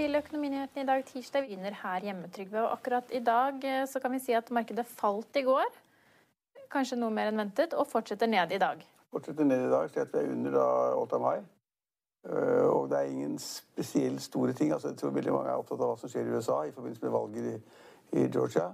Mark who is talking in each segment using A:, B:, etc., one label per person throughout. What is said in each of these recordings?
A: Til Økonominyhetene i dag, tirsdag. Vi begynner her hjemme, Trygve. Og akkurat i dag eh, så kan vi si at markedet falt i går. Kanskje noe mer enn ventet, og fortsetter ned i dag.
B: Fortsetter ned i dag, så vi er under da all time high. Og det er ingen spesielt store ting. Altså, jeg tror veldig mange er opptatt av hva som skjer i USA i forbindelse med valget i, i Georgia.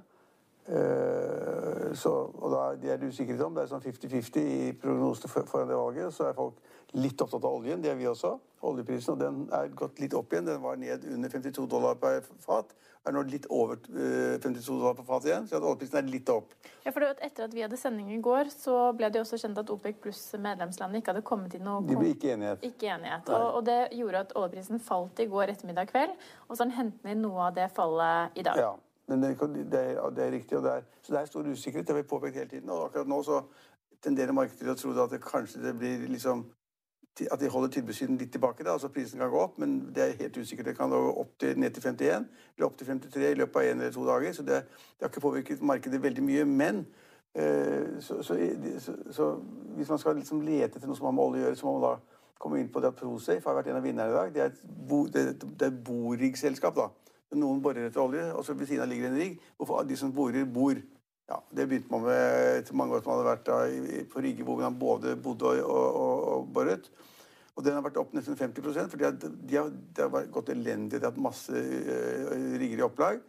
B: Uh, så, og da, Det er det usikkerhet om. Det er sånn 50-50 i prognosene for, foran det valget. Så er folk litt opptatt av oljen. Det er vi også. Oljeprisen og den er gått litt opp igjen. Den var ned under 52 dollar per fat. Er nå litt over uh, 52 dollar per fat igjen. Så oljeprisen er litt opp.
A: Ja, for Etter at vi hadde sending i går, så ble det jo også kjent at OPEC pluss medlemslandene ikke hadde kommet til noe
B: De ble ikke enighet.
A: Ikke enighet. Og, og, det gjorde at oljeprisen falt i går ettermiddag kveld. Og så har den hentet inn noe av det fallet i dag.
B: Ja. Men det, det, er, det er riktig. Og det er, så det er stor usikkerhet. Det har vi påpekt hele tiden. Og akkurat nå så tenderer markedet til å tro at det kanskje det blir liksom at de holder tilbudssiden litt tilbake. Da. altså Prisen kan gå opp, men det er helt usikkert. Det kan gå opp til, ned til 51 eller opp til 53 i løpet av én eller to dager. Så det, det, har ikke påvirket markedet veldig mye. Men eh, så, så, så, så, hvis man skal liksom lete etter noe som har med olje å gjøre, så må man da komme inn på det at ProSafe har vært en av vinnerne i dag. Det er et, bo, det, er boringselskap. da. Noen borer etter olje, og så ved siden av ligger en rigg. Hvorfor de som borer, bor. Ja, Det begynte man med etter mange år som hadde vært da, på Rygge, hvor man både bodde og, og, og, boret. Og den har vært opp nesten 50 for de har, de har, det gått elendig. De har hatt masse uh, rigger i opplag.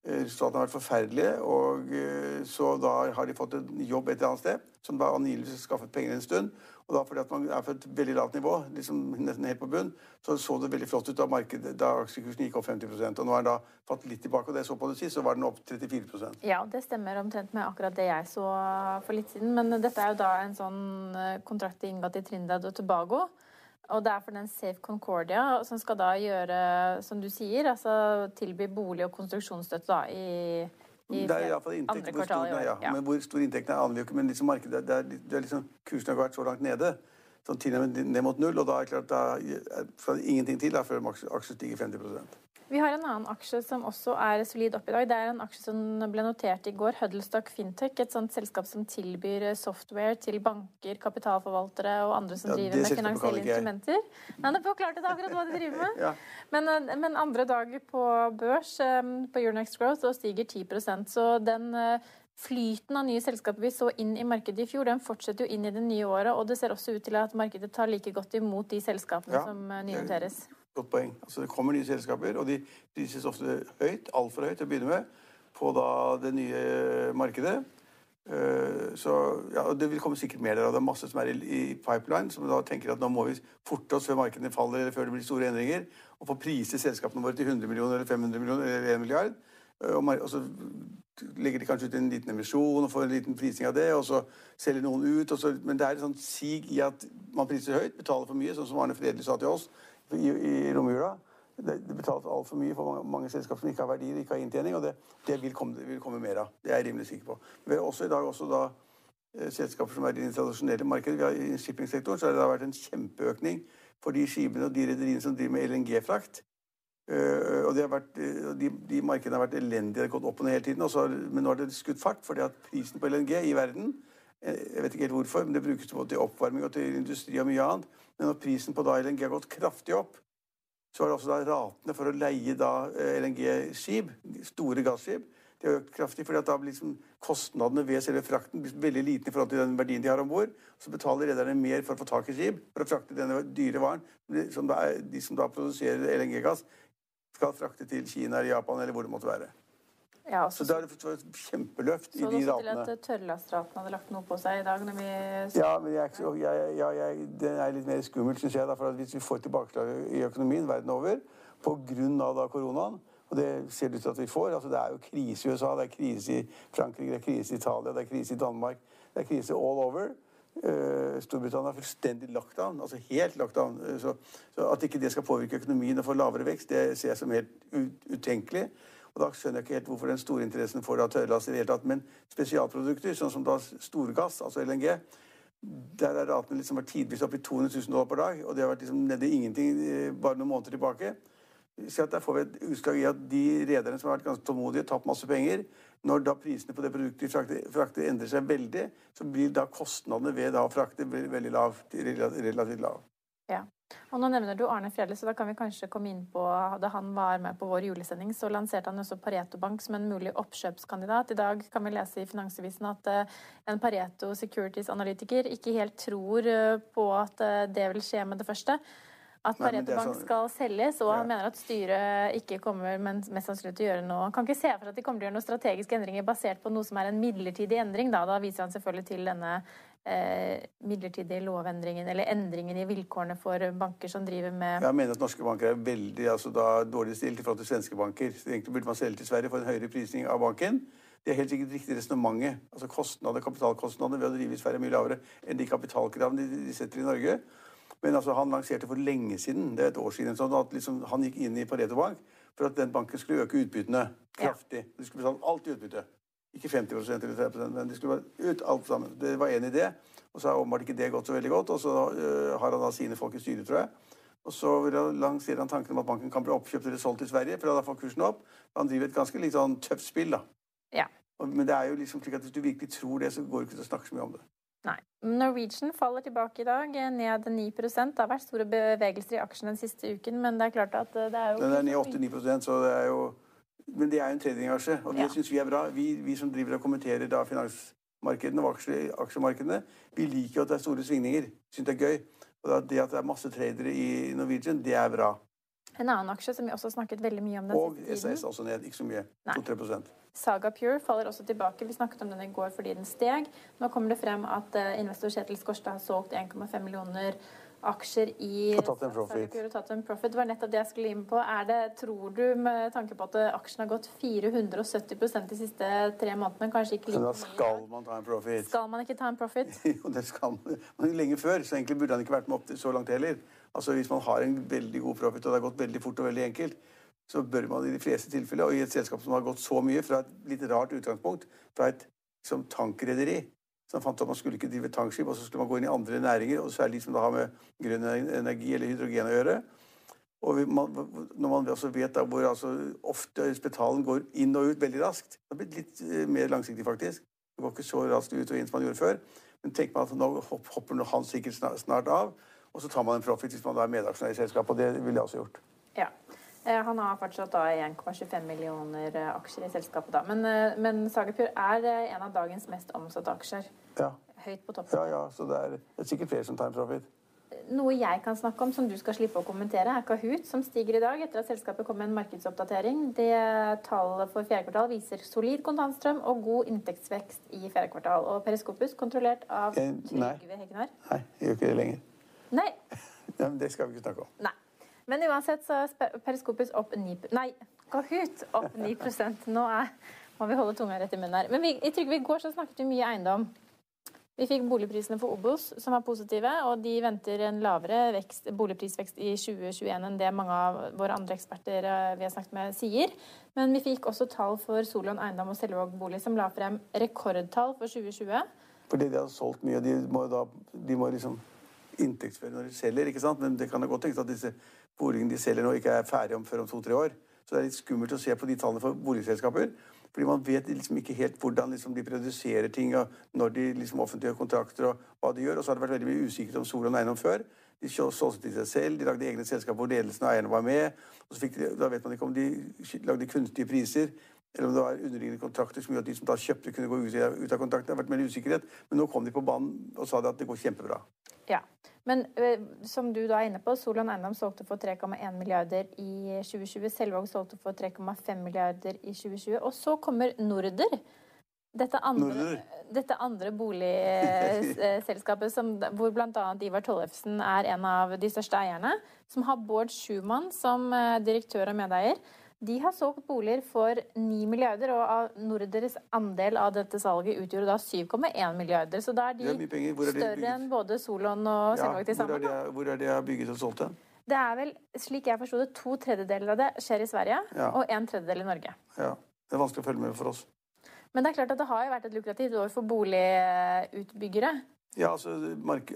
B: Resultatene har vært forferdelige. Og uh, så da har de fått en jobb et eller annet sted, som da angivelig skaffet penger en stund. Og da fordi at man er på et veldig lavt nivå, liksom nesten helt på bunn, så så det veldig flott ut da, aksjekursen gikk opp 50% Og nå har den da fått litt tilbake, og det jeg så på det sist, så var den opp 34%
A: Ja, det stemmer omtrent med akkurat det jeg så for litt siden. Men dette er jo da en sånn kontrakt inngått i Trindad og Tobago. Og det er for den Safe Concordia, som skal da gjøre, som du sier, altså tilby bolig- og konstruksjonsstøtte da i, i
B: det er iallfall inntekt. Hvor stor, ja. ja. Men hvor stor inntekten er, aner vi ikke. Men liksom markedet, det er, det er liksom, kursen har vært så langt nede. Sånn tilnærmet ned mot null. Og da er det klart det er fra ingenting til da, før aksjen stiger 50
A: vi har en annen aksje som også er solid opp i dag. Det er en aksje som ble notert i går. Huddlestock Fintech, et sånt selskap som tilbyr software til banker, kapitalforvaltere og andre som ja, driver med finansielle instrumenter. Nei, det forklarte det akkurat hva de driver med. ja. men, eh, men, andre dager på børs eh, på Euronext Growth så stiger 10% Så den eh, flyten av nye selskaper vi så inn i markedet i fjor, den fortsetter jo inn i det nye året. Og det ser også ut til at markedet tar like godt imot de selskapene ja, som nynoteres.
B: Godt poeng. Altså, det kommer nye selskaper, og de prises ofte høyt, altfor høyt til å begynne med, på da, det nye markedet. Uh, så ja, Det vil komme sikkert mer der. og Det er masse som er i, i pipeline, som da tenker at nå må vi forte oss før markedene faller eller før det blir store endringer, og få priset selskapene våre til 100 millioner eller 500 millioner eller 1 milliard. Uh, og, og, så legger de kanskje ut en liten emisjon og får en liten prising av det, og så selger noen ut. Så, men det er et sånt sig i at man priser høyt, betaler for mye, sånn som Arne Fredelig sa til oss i, i romjula. Det, det betales altfor mye for mange, mange selskaper som ikke har verdier, ikke har inntjening. Og det, det, vil, komme, vil, komme, mer av. Det er jeg rimelig sikker på. Vi har også i dag også da, eh, selskaper som er i det tradisjonelle markedet. Vi Har, I shippingsektoren så har det vært en kjempeøkning for de skipene og de rederiene som driver med LNG-frakt. Uh, og vært, de, de, markedene har vært elendige, det har gått opp og ned hele tiden. Også, men nå har det skutt fart, fordi at prisen på LNG i verden jeg vet ikke helt hvorfor, men det brukes både til oppvarming og til industri og mye annet. Men når prisen på LNG har gått kraftig opp, så har også da ratene for å leie eh, LNG-skip, store gasskip, de har økt kraftig. fordi da blir liksom kostnadene ved selve frakten veldig liten i forhold til den verdien de har om bord. Så betaler rederne mer for å få tak i skip for å frakte denne dyre varen. Som da, de som da produserer LNG-gass, skal frakte til Kina eller Japan eller hvor det måtte være. Ja, så da har det fått et kjempeløft i de ratene. Så
A: du til at tørrlastraten hadde lagt noe på seg i dag? når vi...
B: Ja, men jeg, jeg, jeg, det er litt mer skummelt, syns jeg. Da, for hvis vi får tilbakeslag i økonomien verden over pga. koronaen, og det ser det ut til at vi får altså Det er jo krise i USA, det er krise i Frankrike, det er krise i Italia, det er krise i Danmark. Det er krise all over. Uh, Storbritannia er fullstendig lockdown, altså helt lockdown. Uh, så, så, at ikke det skal påvirke økonomien og få lavere vekst, det ser jeg som helt utenkelig. Og da skjønner jeg ikke helt hvorfor den store interessen for tørrlast i det hele tatt. Men spesialprodukter, sånn som da storgass, altså LNG, der er ratene liksom vært tidvis oppe i 200 000 dollar per dag. Og det har vært liksom nede i ingenting eh, bare noen måneder tilbake. Så der får vi et utslag i at de rederne som har vært ganske tålmodige, tapt masse penger. Når da prisene på det produktet de frakter, frakter, endrer seg veldig, så blir da kostnadene ved da å frakte veldig lav, relativt lav.
A: Ja. Og nå nevner du Arne Fredli, så da kan vi kanskje komme inn på Da han var med på vår julesending, så lanserte han også Pareto Bank som en mulig oppkjøpskandidat. I dag kan vi lese i Finansavisen at eh, en Pareto Securities-analytiker ikke helt tror eh, på at eh, det vil skje med det første. At Pareto Bank så... skal selges, og han mener at styret ikke kommer men mest sannsynlig til å gjøre noe. Han kan ikke se for at de kommer til å gjøre noen strategiske endringer basert på noe som er en midlertidig endring. Da, da viser han selvfølgelig til denne midlertidige lovendringen, eller endringen i vilkårene for banker som driver med
B: Jeg mener at norske banker er veldig altså, da, dårlig stilt i forhold til svenske banker. Egentlig burde man selge til Sverige for en høyere prisning av banken. Det er helt sikkert riktig resonnementet. Altså kostnader, kapitalkostnadene ved å drive i Sverige er mye lavere enn de kapitalkravene de, de setter i Norge. Men altså, han lanserte for lenge siden, det er et år siden, sånn at liksom, han gikk inn i Pareto Bank for at den banken skulle øke utbyttene kraftig. Ja. De skulle betale alt i utbytte. Ikke 50% eller 30 men de skulle bare ut alt sammen. Det var en idé. Og så har åpenbart ikke det gått så veldig godt. Og så uh, har han da sine folk i styret, tror jeg. Og så lanserer han tanken om at banken kan bli oppkjøpt eller solgt til Sverige, for da får kursen opp. Han driver et ganske litt sånn tøft spill, da.
A: Ja.
B: Men det er jo liksom slik at hvis du virkelig tror det, så går det ikke til å snakke så mye om det.
A: Nei. Norwegian faller tilbake i dag, ned 9 Det har vært store bevegelser i aksjen den siste uken, men det er klart at det er jo
B: Den er ned 8-9% så det er jo men det er jo en tradingaksje, og det ja. syns vi er bra. Vi, vi, som driver og kommenterer da finansmarkedene og aksje, aksjemarkedene, vi liker jo at det er store svingninger. Syns det er gøy. Og det at det er masse tradere i Norwegian, det er bra.
A: En annen aksje som vi også har snakket veldig mye om den
B: og tiden. Og SAS også ned, ikke så mye. 2-3
A: Saga Pure faller også tilbake. Vi snakket om den i går fordi den steg. Nå kommer det frem at eh, investor Kjetil Skårstad har solgt 1,5 millioner aksjer i
B: tatt en profit.
A: Det var nettopp det jeg skulle inn på. Er det, tror du, med tanke på at aksjen har gått 470 de siste tre månedene, kanskje ikke like
B: mye Da skal man ta en profit.
A: Skal man ikke ta en profit?
B: jo, det skal man. Men lenge før, så egentlig burde han ikke vært med opp til så langt heller. Altså Hvis man har en veldig god profit, og det har gått veldig fort og veldig enkelt, så bør man i de fleste tilfeller, og i et selskap som har gått så mye fra et litt rart utgangspunkt, fra et som tankrederi så han fant at man skulle ikke drive tankskip, og så skulle man gå inn i andre næringer, og særlig som det har med grønn energi eller hydrogen å gjøre. Og man, når man også vet da hvor altså, ofte spetalen går inn og ut veldig raskt Det har blitt litt eh, mer langsiktig, faktisk. Det går ikke så raskt ut og inn som man gjorde før. Men tenk man at nå hopper han sikkert snart av, og så tar man en profit hvis man da er medaksjonær i selskapet. Og det ville jeg også gjort.
A: Ja. Eh, han har fortsatt 1,25 millioner eh, aksjer i selskapet. da. Men, eh, men Sagapur er en av dagens mest omsatte aksjer.
B: Ja.
A: Høyt på toppen.
B: Ja, ja, så det er, det er sikkert flere som tar en profit.
A: Noe jeg kan snakke om som du skal slippe å kommentere, er Kahoot, som stiger i dag etter at selskapet kom med en markedsoppdatering. Det Tallet for fjerde kvartal viser solid kontantstrøm og god inntektsvekst i fjerde kvartal. Og Periskopus, kontrollert av Trygve Hegnar
B: Nei, jeg gjør ikke det lenger.
A: Nei.
B: ja, men det skal vi ikke snakke om.
A: Nei. Men uansett så er Periskopus opp 9 Nei, Kahoot opp 9% Nå er, må vi holde tunga rett i munnen her. Men vi, i Trygve, i går så snakket vi mye eiendom. Vi fikk boligprisene for Obos, som var positive, og de venter en lavere vekst, boligprisvekst i 2021 enn det mange av våre andre eksperter eh, vi har snakket med, sier. Men vi fikk også tall for Solon Eiendom og Selvåg Bolig, som la frem rekordtall for 2020.
B: Fordi de har solgt mye, de må, da, de må liksom inntektsføre når de selger, ikke sant? Men det kan godt tenkes at disse boligene de selger nå, ikke er ferdig om før om to-tre år. Så det er litt skummelt å se på de tallene for boligselskaper. Fordi man vet liksom ikke helt hvordan liksom de produserer ting, og når de liksom offentliggjør kontrakter og hva de gjør. Og så har det vært veldig mye usikkert om Solon Eiendom før. De solgte til seg selv, de lagde egne selskaper hvor ledelsen og eierne var med. og så de, Da vet man ikke om de lagde kunstige priser, eller om det var underliggende kontrakter som gjorde at de som da kjøpte, kunne gå ut av kontrakten. Det har vært mer usikkerhet. Men nå kom de på banen og sa at det går kjempebra.
A: Ja, Men øh, som du da er inne på, Solan Eiendom solgte for 3,1 milliarder i 2020. Selvåg solgte for 3,5 milliarder i 2020. Og så kommer Norder. Dette andre, dette andre boligselskapet hvor bl.a. Ivar Tollefsen er en av de største eierne, som har Bård Schumann som eh, direktør og medeier. De har solgt boliger for 9 milliarder, og Norders andel av dette salget utgjorde da 7,1 milliarder. Så da er de er større enn både Solon og Selvåg til sammen.
B: Hvor, hvor er de bygget og solgt hen?
A: Det er vel, slik jeg forsto det, to tredjedeler av det skjer i Sverige, ja. og en tredjedel i Norge.
B: Ja. Det er vanskelig å følge med for oss.
A: Men det er klart at det har jo vært et lukrativt år for boligutbyggere.
B: Ja, altså,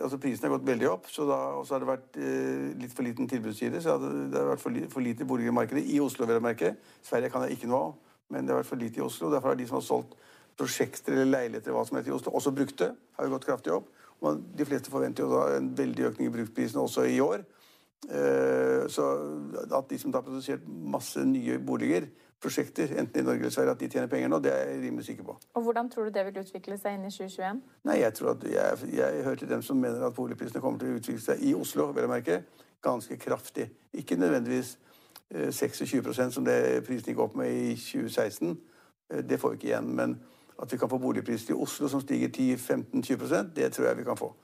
B: altså Prisen har gått veldig opp, og så har det vært eh, litt for liten tilbudsside. Så det, det har vært for, li, for lite i. I Oslo, vil jeg merke. Sverige kan jeg ikke noe av, men det har vært for lite i Oslo. Derfor har de som har solgt prosjekter eller leiligheter hva som heter i Oslo, også brukte, har jo gått kraftig opp. Og de fleste forventer jo da en veldig økning i bruktprisene også i år. Eh, så at de som har produsert masse nye boliger, prosjekter, enten i Norge eller Sverige, at de tjener penger nå, det er jeg rimelig sikker på.
A: Og Hvordan tror du det vil utvikle seg inn i 2021?
B: Nei, Jeg tror at jeg, jeg hører til dem som mener at boligprisene kommer til å utvikle seg i Oslo, vil jeg merke, ganske kraftig. Ikke nødvendigvis 26 eh, som det prisen gikk opp med i 2016. Eh, det får vi ikke igjen. Men at vi kan få boligpriser i Oslo som stiger 10-15-20% det tror jeg vi kan få.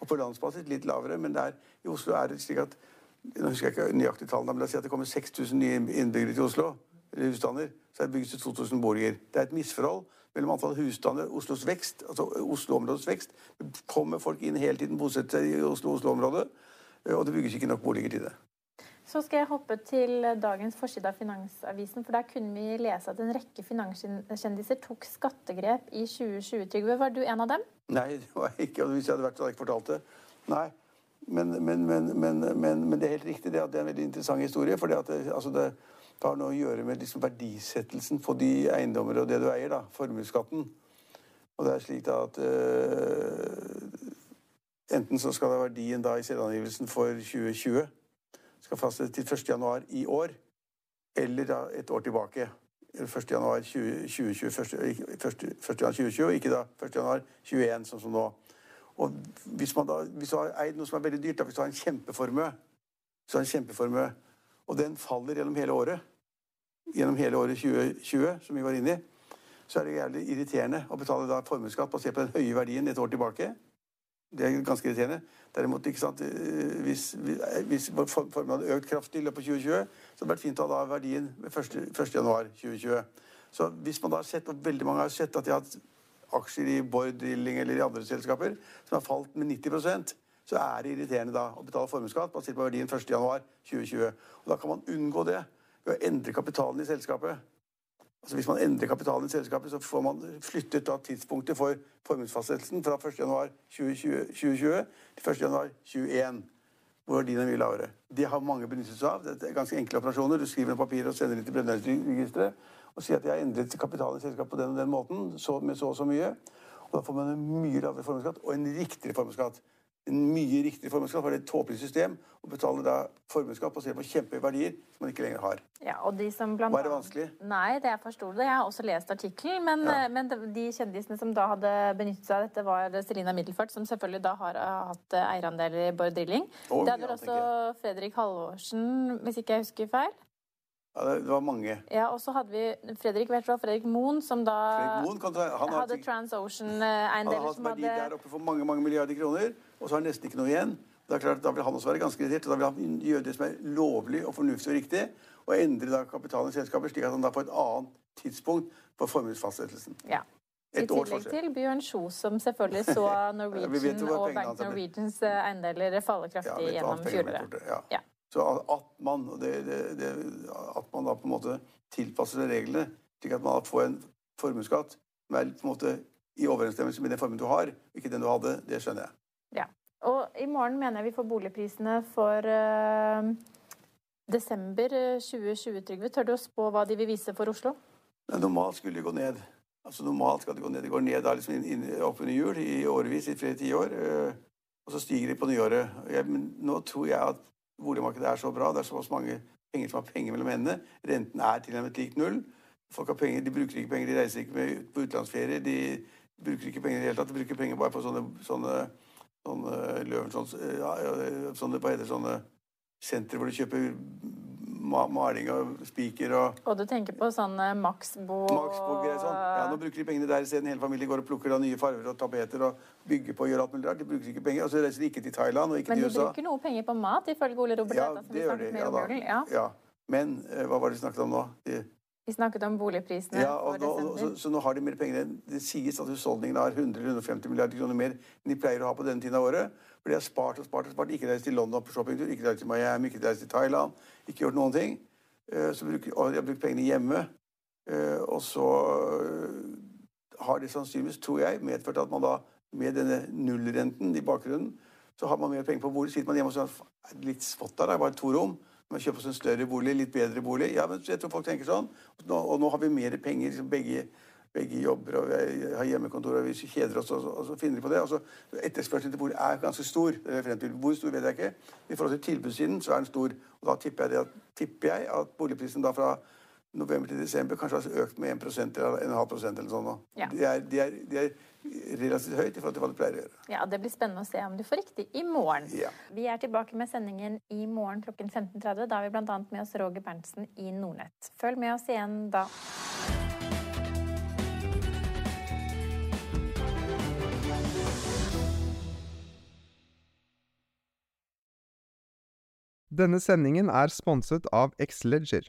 B: Og på landsbasis litt lavere, men der, i Oslo er det slik at nå husker jeg ikke nøyaktig tallene, men la oss si at det kommer 6000 nye innbyggere til Oslo eller husstander, så er det bygget 2000 boliger. Det er et misforhold mellom antall husstander Oslos vekst, altså Oslo-områdets vekst. Det kommer folk inn hele tiden, bosetter seg i Oslo-Oslo-området, og det bygges ikke nok boliger til det.
A: Så skal jeg hoppe til dagens forside av Finansavisen. for Der kunne vi lese at en rekke finanskjendiser tok skattegrep i 2020. Trygve, var du en av dem?
B: Nei, det var jeg ikke. Hvis jeg hadde vært så hadde jeg ikke fortalt det. Nei. Men, men, men, men, det er helt riktig det at det er en veldig interessant historie. for det, altså det, har noe å gjøre med liksom verdisettelsen på de eiendommer og det du eier. da, Formuesskatten. Og det er slik da at øh, Enten så skal da verdien da i selvangivelsen for 2020 skal fastsettes til 1. januar i år, eller da et år tilbake. 1. januar 2020, 1. 1. 2020 ikke da 1. januar 2021, sånn som nå. Og hvis, man da, hvis du har eid noe som er veldig dyrt, da, hvis du har en kjempeformue, du har en kjempeformue og den faller gjennom hele året, gjennom hele året 2020, som vi var inne i, så er det jævlig irriterende å betale da formuesskatt basert på den høye verdien et år tilbake. Det er ganske irriterende. Derimot, ikke sant, eh, hvis, hvis formuen hadde økt kraftig i løpet av 2020, så hadde det vært fint å ha verdien 1.1.2020. Så hvis man da har sett, og veldig mange har sett at de har hatt aksjer i Bård Drilling eller i andre selskaper som har falt med 90% så er det irriterende da å betale formuesskatt basert på verdien 1.1.2020. Og Da kan man unngå det ved å endre kapitalen i selskapet. Altså Hvis man endrer kapitalen i selskapet, så får man flyttet da tidspunktet for formuesfastsettelsen fra 1.1.2020 til 1.1.2021, hvor verdien er mye lavere. Det har mange benyttet seg av. Det er ganske enkle operasjoner. Du skriver noen papir og sender dem til Brønnøysundregisteret og sier at jeg har endret kapitalen i selskapet på den og den måten, så, med så og så mye. Og Da får man en mye lavere formuesskatt og en riktigere formuesskatt en mye riktigere formuesskatt, for det er et tåpelig system å betale da formuesskatt basert på kjempehøye verdier som man ikke lenger har.
A: Ja, og de som blant
B: Var det vanskelig?
A: Nei, det jeg forsto det. Jeg har også lest artikkelen. Men, ja. men, de kjendisene som da hadde benyttet seg av dette, var Selina Middelfart, som selvfølgelig da har hatt eierandeler i Bård Drilling. Og det hadde ja, også Fredrik Halvorsen, hvis ikke jeg husker feil.
B: Ja, det var mange.
A: Ja, Og så hadde vi Fredrik Vertvold, Fredrik Moen, som da
B: Moen, han
A: hadde TransOcean-eiendeler.
B: Han hadde verdi der oppe for mange mange milliarder kroner, og så har han nesten ikke noe igjen. Det er klart, Da vil han også være ganske irritert, og da vil han gjøre det som er lovlig og fornuftig og riktig, og endre da kapitalen i selskapet, slik at han da får et annet tidspunkt for formuesfastsettelsen.
A: Ja. I tillegg til Bjørn Kjos, som selvfølgelig så Norwegian og Bank Norwegians eiendeler falle kraftig ja, gjennom fjoråret.
B: Ja. Så at man, det, det, det, at man da på en måte tilpasser reglene slik at man får en formuesskatt som er på en måte i overensstemmelse med den formuen du har, ikke den du hadde, det skjønner jeg.
A: Ja. Og i morgen mener jeg vi får boligprisene for uh, desember 2020, eh, Trygve. Tør du å spå hva de vil vise for Oslo?
B: Ja, normalt skulle de gå ned. Altså Normalt skal det gå ned. Det går ned da liksom inn, inn, opp under jul i årevis, i flere tiår. Uh, og så stiger de på nyåret. Jeg, men nå tror jeg at boligmarkedet er så bra, det er såpass mange penger som har penger mellom hendene. Renten er tilnærmet lik null. Folk har penger, De bruker ikke penger, de reiser ikke med, på utenlandsferie. De bruker ikke penger i det hele tatt. De bruker penger bare på sånne, sånne, sånne løven, sånne, ja, sånne, hva sånne sentre hvor du kjøper ma maling og spiker og
A: Og du tenker på sånn Maxbo
B: Maxbo-greier sånn. Ja, nå bruker de pengene der isteden. Hele familien går og plukker da nye farger og tapeter og bygger på og gjør alt mulig rart. De bruker ikke penger. Og så reiser de ikke til Thailand og ikke til USA.
A: Men de bruker noe penger på mat, ifølge Ole Robert
B: Ja, det gjør de. Ja.
A: Ja.
B: ja. Men eh, hva var det vi snakket om nå? De,
A: Vi snakket om boligprisene
B: ja, og nå, så, så nå har de mer penger enn Det sies at husholdningene har 100-150 milliarder kroner mer enn de pleier å ha på denne tiden av året. For de har spart og spart og spart. Ikke reist til London på shoppingtur, ikke reist til Miami, ikke reist til Thailand. Ikke gjort noen ting. Eh, Så bruker, og de har brukt pengene hjemme. Eh, Og så eh, har det sannsynligvis, tror jeg, medført at man da med denne nullrenten i bakgrunnen, så har man mer penger på bordet. Sitter man hjemme og sier "Er litt spott der, det er bare to rom. Man kjøper oss en større bolig, litt bedre bolig. Ja, men jeg tror folk tenker sånn. Nå, og nå har vi mer penger, liksom begge, begge jobber, og vi har hjemmekontor, og vi kjeder oss, og og så finner de på det. Og så Etterspørselen til bolig er ganske stor. Hvor stor vet jeg ikke. I forhold til tilbudssiden så er den stor. Og da tipper jeg, at, tipper jeg at boligprisen da fra november til desember kanskje har økt med 1% eller 1,5 prosent eller sånn.
A: Ja.
B: Det, er, det, er, det er relativt høyt i forhold til hva det pleier å gjøre.
A: Ja, Det blir spennende å se om du får riktig i morgen.
B: Ja.
A: Vi er tilbake med sendingen i morgen klokken 15.30. Da har vi bl.a. med oss Roger Berntsen i Nordnett. Følg med oss igjen da.
C: Denne sendingen er sponset av Xleger.